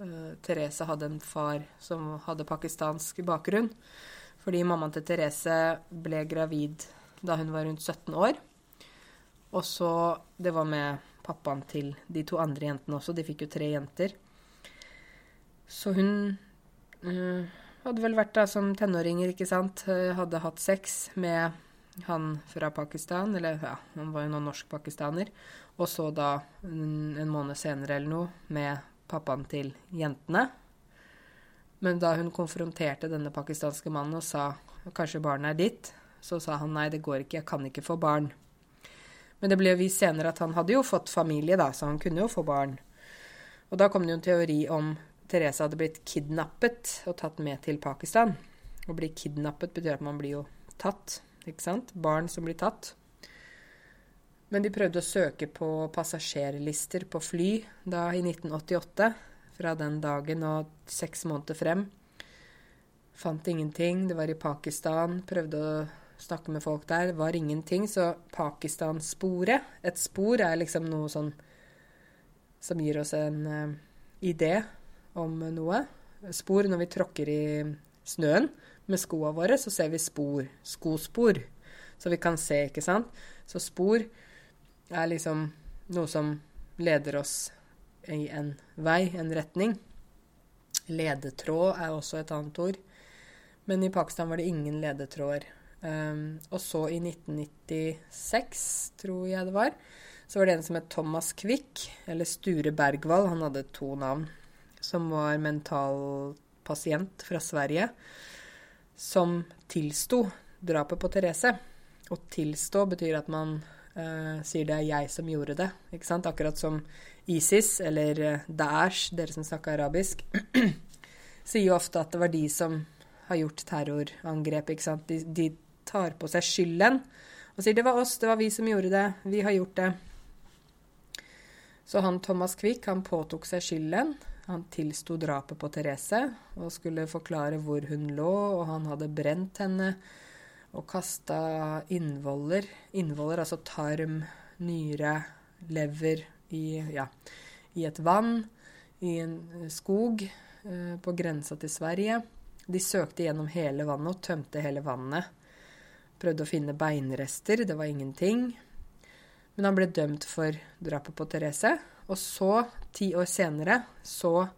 uh, Therese hadde en far som hadde pakistansk bakgrunn. Fordi mammaen til Therese ble gravid da hun var rundt 17 år. Og så Det var med pappaen til de to andre jentene også. De fikk jo tre jenter. Så hun uh, hadde vel vært da som tenåringer, ikke sant. Hadde hatt sex med han fra Pakistan, eller ja, han var jo nå norsk-pakistaner. Og så da en måned senere eller noe med pappaen til jentene. Men da hun konfronterte denne pakistanske mannen og sa kanskje barnet er ditt, så sa han nei, det går ikke, jeg kan ikke få barn. Men det ble jo vist senere at han hadde jo fått familie, da, så han kunne jo få barn. Og da kom det jo en teori om Therese hadde blitt kidnappet og tatt med til Pakistan. Å bli kidnappet betyr at man blir jo tatt, ikke sant? Barn som blir tatt. Men de prøvde å søke på passasjerlister på fly da i 1988, fra den dagen og seks måneder frem. Fant ingenting. Det var i Pakistan. Prøvde å snakke med folk der. Det var ingenting. Så Pakistan-sporet Et spor er liksom noe sånn som gir oss en uh, idé om noe. Spor når vi tråkker i snøen med skoa våre, så ser vi spor. Skospor. Så vi kan se, ikke sant? Så spor er liksom noe som leder oss i en vei, en retning. Ledetråd er også et annet ord. Men i Pakistan var det ingen ledetråder. Um, og så i 1996, tror jeg det var, så var det en som het Thomas Quick, eller Sture Bergwall. Han hadde to navn som var mentalpasient fra Sverige, som tilsto drapet på Therese. Å tilstå betyr at man uh, sier det er jeg som gjorde det. ikke sant? Akkurat som ISIS, eller uh, Daesh, dere som snakker arabisk, sier jo ofte at det var de som har gjort terrorangrep. ikke sant? De, de tar på seg skylden og sier det var oss, det var vi som gjorde det, vi har gjort det. Så han Thomas Quick han påtok seg skylden. Han tilsto drapet på Therese og skulle forklare hvor hun lå, og han hadde brent henne og kasta innvoller Innvoller, altså tarm, nyre, lever, i, ja, i et vann, i en skog eh, på grensa til Sverige. De søkte gjennom hele vannet og tømte hele vannet. Prøvde å finne beinrester, det var ingenting. Men han ble dømt for drapet på Therese. Og så, ti år senere, så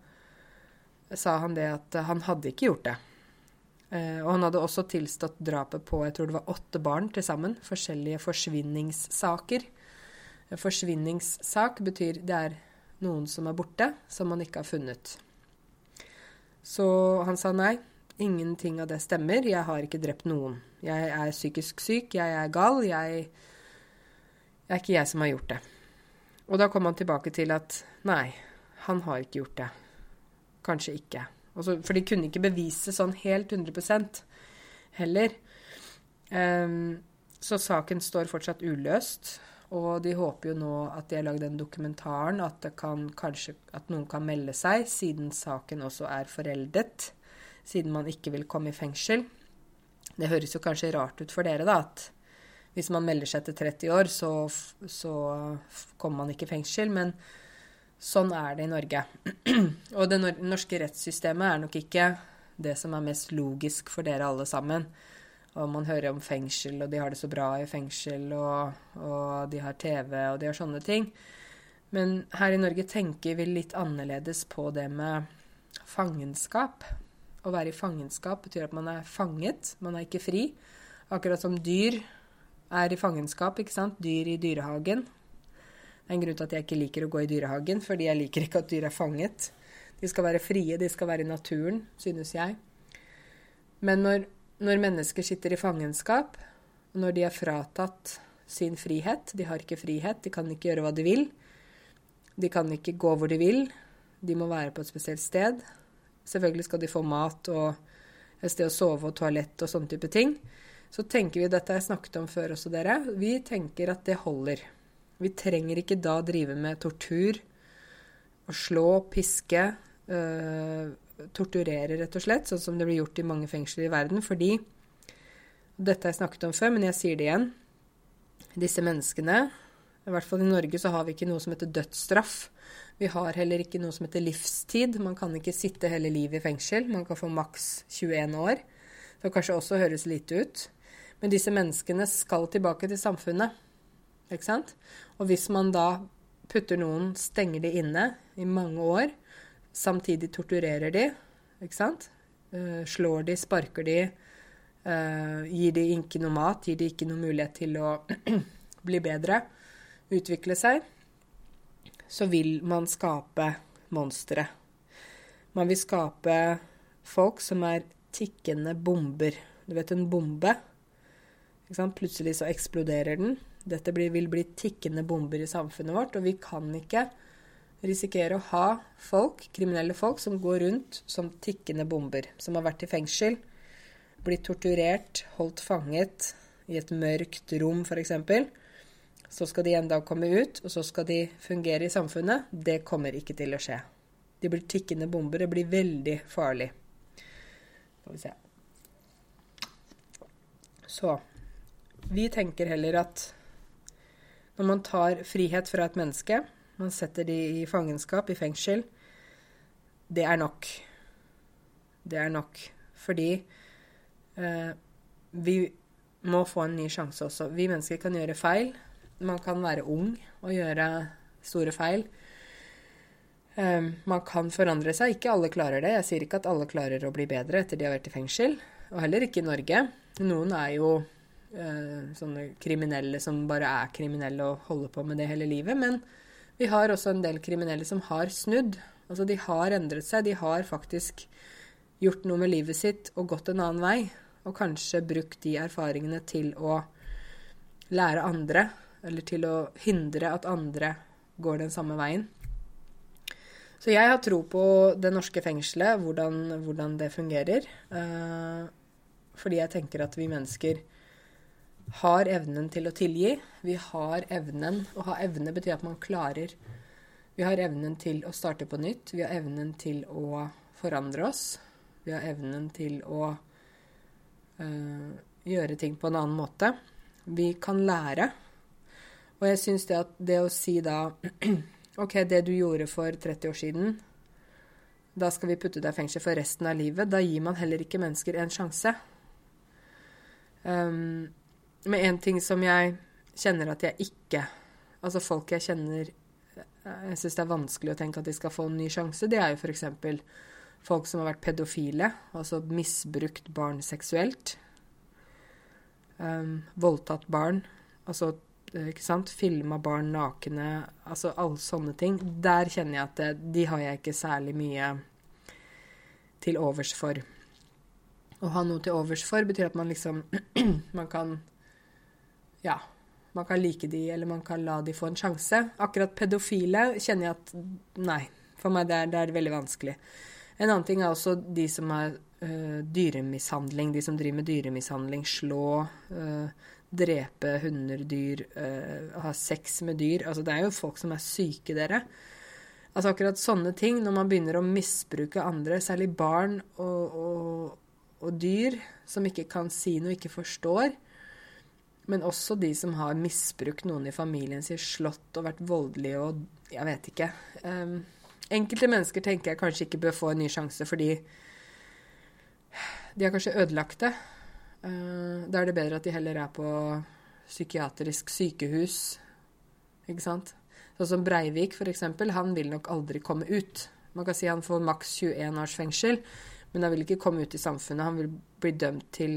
sa han det at han hadde ikke gjort det. Eh, og han hadde også tilstått drapet på jeg tror det var åtte barn til sammen. Forskjellige forsvinningssaker. Forsvinningssak betyr det er noen som er borte, som man ikke har funnet. Så han sa nei. Ingenting av det stemmer. Jeg har ikke drept noen. Jeg er psykisk syk. Jeg er gal. Jeg, det er ikke jeg som har gjort det. Og da kom han tilbake til at nei, han har ikke gjort det. Kanskje ikke. Også, for de kunne ikke bevise sånn helt 100% heller. Um, så saken står fortsatt uløst. Og de håper jo nå at de har lagd den dokumentaren, at, kan, kanskje, at noen kan melde seg, siden saken også er foreldet. Siden man ikke vil komme i fengsel. Det høres jo kanskje rart ut for dere, da, at hvis man melder seg etter 30 år, så, så kommer man ikke i fengsel. Men sånn er det i Norge. Og det norske rettssystemet er nok ikke det som er mest logisk for dere alle sammen. Og man hører om fengsel, og de har det så bra i fengsel, og, og de har TV, og de har sånne ting. Men her i Norge tenker vi litt annerledes på det med fangenskap. Å være i fangenskap betyr at man er fanget, man er ikke fri. Akkurat som dyr er i fangenskap, ikke sant. Dyr i dyrehagen. Det er en grunn til at jeg ikke liker å gå i dyrehagen, fordi jeg liker ikke at dyr er fanget. De skal være frie, de skal være i naturen, synes jeg. Men når når mennesker sitter i fangenskap, når de er fratatt sin frihet De har ikke frihet, de kan ikke gjøre hva de vil. De kan ikke gå hvor de vil. De må være på et spesielt sted. Selvfølgelig skal de få mat og et sted å sove og toalett og sånne type ting. Så tenker vi, dette jeg snakket om før også, dere, vi tenker at det holder. Vi trenger ikke da drive med tortur å slå, piske, øh, torturere, rett og slett, sånn som det blir gjort i mange fengsler i verden. Fordi Dette har jeg snakket om før, men jeg sier det igjen. Disse menneskene, i hvert fall i Norge, så har vi ikke noe som heter dødsstraff. Vi har heller ikke noe som heter livstid. Man kan ikke sitte hele livet i fengsel. Man kan få maks 21 år. Det kanskje også høres lite ut. Men disse menneskene skal tilbake til samfunnet. Ikke sant? Og hvis man da putter noen, stenger de inne i mange år, Samtidig torturerer de, ikke sant? Uh, slår de, sparker de, uh, gir de ikke noe mat, gir de ikke noe mulighet til å bli bedre, utvikle seg, så vil man skape monstre. Man vil skape folk som er tikkende bomber. Du vet en bombe? Plutselig så eksploderer den. Dette blir, vil bli tikkende bomber i samfunnet vårt, og vi kan ikke risikere å ha folk, kriminelle folk, som går rundt som tikkende bomber. Som har vært i fengsel, blitt torturert, holdt fanget i et mørkt rom f.eks. Så skal de en dag komme ut, og så skal de fungere i samfunnet. Det kommer ikke til å skje. De blir tikkende bomber. Det blir veldig farlig. Skal vi se. Så vi tenker heller at når man tar frihet fra et menneske, man setter de i fangenskap, i fengsel. Det er nok. Det er nok. Fordi eh, vi må få en ny sjanse også. Vi mennesker kan gjøre feil. Man kan være ung og gjøre store feil. Um, man kan forandre seg. Ikke alle klarer det. Jeg sier ikke at alle klarer å bli bedre etter de har vært i fengsel. Og heller ikke i Norge. Noen er jo uh, sånne kriminelle som bare er kriminelle og holder på med det hele livet. Men vi har også en del kriminelle som har snudd. Altså de har endret seg. De har faktisk gjort noe med livet sitt og gått en annen vei. Og kanskje brukt de erfaringene til å lære andre, eller til å hindre at andre går den samme veien. Så jeg har tro på det norske fengselet, hvordan, hvordan det fungerer. Uh, fordi jeg tenker at vi mennesker har evnen til å tilgi. Vi har evnen Å ha evne betyr at man klarer. Vi har evnen til å starte på nytt. Vi har evnen til å forandre oss. Vi har evnen til å øh, gjøre ting på en annen måte. Vi kan lære. Og jeg syns det at det å si da OK, det du gjorde for 30 år siden, da skal vi putte deg i fengsel for resten av livet. Da gir man heller ikke mennesker en sjanse. Um, med en ting som jeg kjenner at jeg ikke Altså folk jeg kjenner Jeg syns det er vanskelig å tenke at de skal få en ny sjanse. Det er jo f.eks. folk som har vært pedofile, altså misbrukt barn seksuelt. Um, voldtatt barn. Altså, ikke sant, filma barn nakne. Altså alle sånne ting. Der kjenner jeg at det, de har jeg ikke særlig mye til overs for. Å ha noe til overs for betyr at man liksom Man kan ja, man kan like de, eller man kan la de få en sjanse. Akkurat pedofile kjenner jeg at nei. For meg det er, det veldig vanskelig. En annen ting er også de som har øh, dyremishandling. De som driver med dyremishandling. Slå, øh, drepe hunder, dyr, øh, ha sex med dyr. Altså, det er jo folk som er syke, dere. Altså akkurat sånne ting, når man begynner å misbruke andre, særlig barn og, og, og dyr, som ikke kan si noe, ikke forstår, men også de som har misbrukt noen i familien sin, slått og vært voldelige og Jeg vet ikke. Um, enkelte mennesker tenker jeg kanskje ikke bør få en ny sjanse fordi de har kanskje ødelagte. Uh, da er det bedre at de heller er på psykiatrisk sykehus, ikke sant? Sånn som Breivik, f.eks. Han vil nok aldri komme ut. Man kan si han får maks 21 års fengsel, men han vil ikke komme ut i samfunnet. Han vil bli dømt til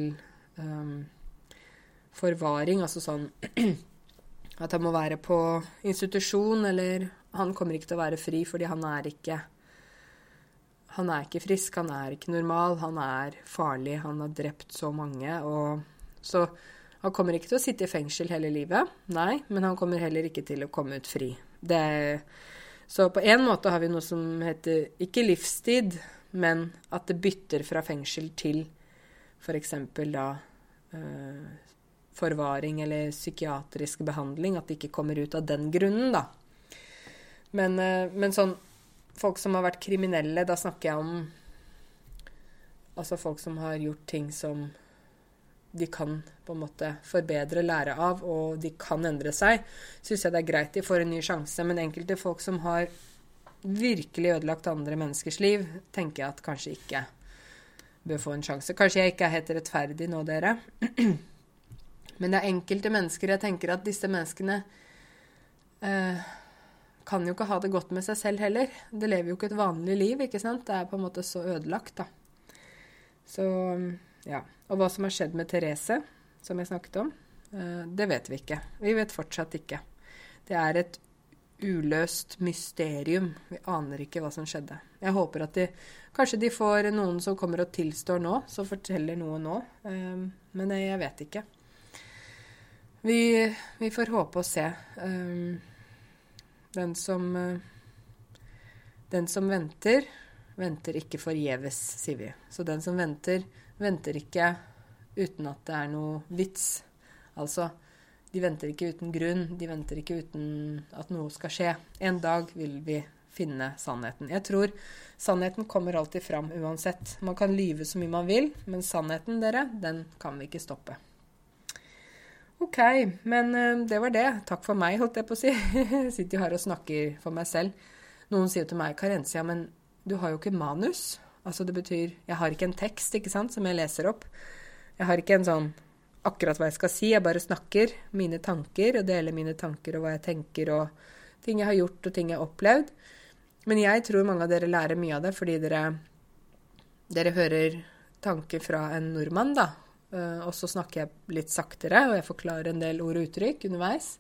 um, forvaring, altså sånn at han må være på institusjon, eller han kommer ikke til å være fri fordi han er ikke Han er ikke frisk, han er ikke normal, han er farlig, han har drept så mange, og Så han kommer ikke til å sitte i fengsel hele livet, nei, men han kommer heller ikke til å komme ut fri. Det, så på en måte har vi noe som heter ikke livstid, men at det bytter fra fengsel til f.eks. da øh, forvaring eller psykiatrisk behandling. At de ikke kommer ut av den grunnen, da. Men, eh, men sånn Folk som har vært kriminelle, da snakker jeg om Altså folk som har gjort ting som de kan på en måte forbedre, lære av, og de kan endre seg, syns jeg det er greit de får en ny sjanse. Men enkelte folk som har virkelig ødelagt andre menneskers liv, tenker jeg at kanskje ikke bør få en sjanse. Kanskje jeg ikke er helt rettferdig nå, dere. Men det er enkelte mennesker jeg tenker at disse menneskene eh, kan jo ikke ha det godt med seg selv heller. Det lever jo ikke et vanlig liv, ikke sant. Det er på en måte så ødelagt, da. Så ja. Og hva som har skjedd med Therese, som jeg snakket om, eh, det vet vi ikke. Vi vet fortsatt ikke. Det er et uløst mysterium. Vi aner ikke hva som skjedde. Jeg håper at de Kanskje de får noen som kommer og tilstår nå, som forteller noe nå. Eh, men jeg vet ikke. Vi, vi, får håpe og se. Den som uh, Den som venter, venter ikke forgjeves, sier vi. Så den som venter, venter ikke uten at det er noe vits. Altså, de venter ikke uten grunn, de venter ikke uten at noe skal skje. En dag vil vi finne sannheten. Jeg tror sannheten kommer alltid fram uansett. Man kan lyve så mye man vil, men sannheten, dere, den kan vi ikke stoppe. OK, men eh, det var det. Takk for meg, holdt jeg på å si. Jeg sitter jo her og snakker for meg selv. Noen sier jo til meg, Karensia, men du har jo ikke manus. Altså det betyr Jeg har ikke en tekst, ikke sant, som jeg leser opp. Jeg har ikke en sånn akkurat hva jeg skal si. Jeg bare snakker mine tanker og deler mine tanker og hva jeg tenker og ting jeg har gjort og ting jeg har opplevd. Men jeg tror mange av dere lærer mye av det fordi dere, dere hører tanker fra en nordmann, da. Uh, og så snakker jeg litt saktere, og jeg forklarer en del ord og uttrykk underveis.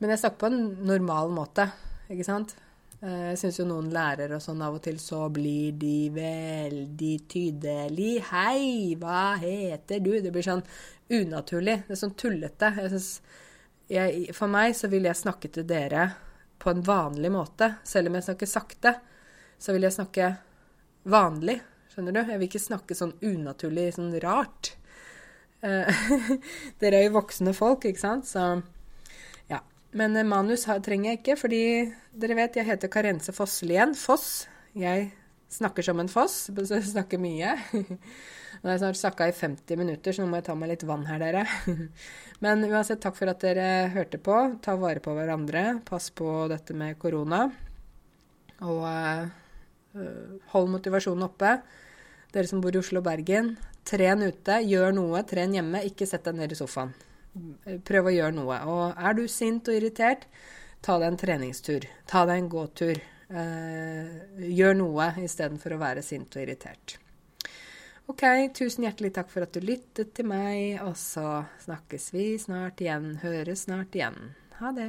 Men jeg snakker på en normal måte, ikke sant? Uh, jeg syns jo noen lærere og sånn av og til så blir de veldig tydelig. Hei, hva heter du? Det blir sånn unaturlig. Det er sånn tullete. Jeg, for meg så vil jeg snakke til dere på en vanlig måte. Selv om jeg snakker sakte, så vil jeg snakke vanlig. Skjønner du? Jeg vil ikke snakke sånn unaturlig, sånn rart. Uh, dere er jo voksne folk, ikke sant, så ja. Men uh, manus trenger jeg ikke, fordi dere vet jeg heter Karense Fosslien Foss. Jeg snakker som en foss, jeg snakker mye. Nå har jeg snart snakka i 50 minutter, så nå må jeg ta meg litt vann her, dere. Men uansett, takk for at dere hørte på. Ta vare på hverandre. Pass på dette med korona. Og uh, hold motivasjonen oppe. Dere som bor i Oslo og Bergen, tren ute, gjør noe. Tren hjemme, ikke sett deg ned i sofaen. Prøv å gjøre noe. Og er du sint og irritert, ta deg en treningstur. Ta deg en gåtur. Eh, gjør noe istedenfor å være sint og irritert. OK, tusen hjertelig takk for at du lyttet til meg, og så snakkes vi snart igjen. Høres snart igjen. Ha det.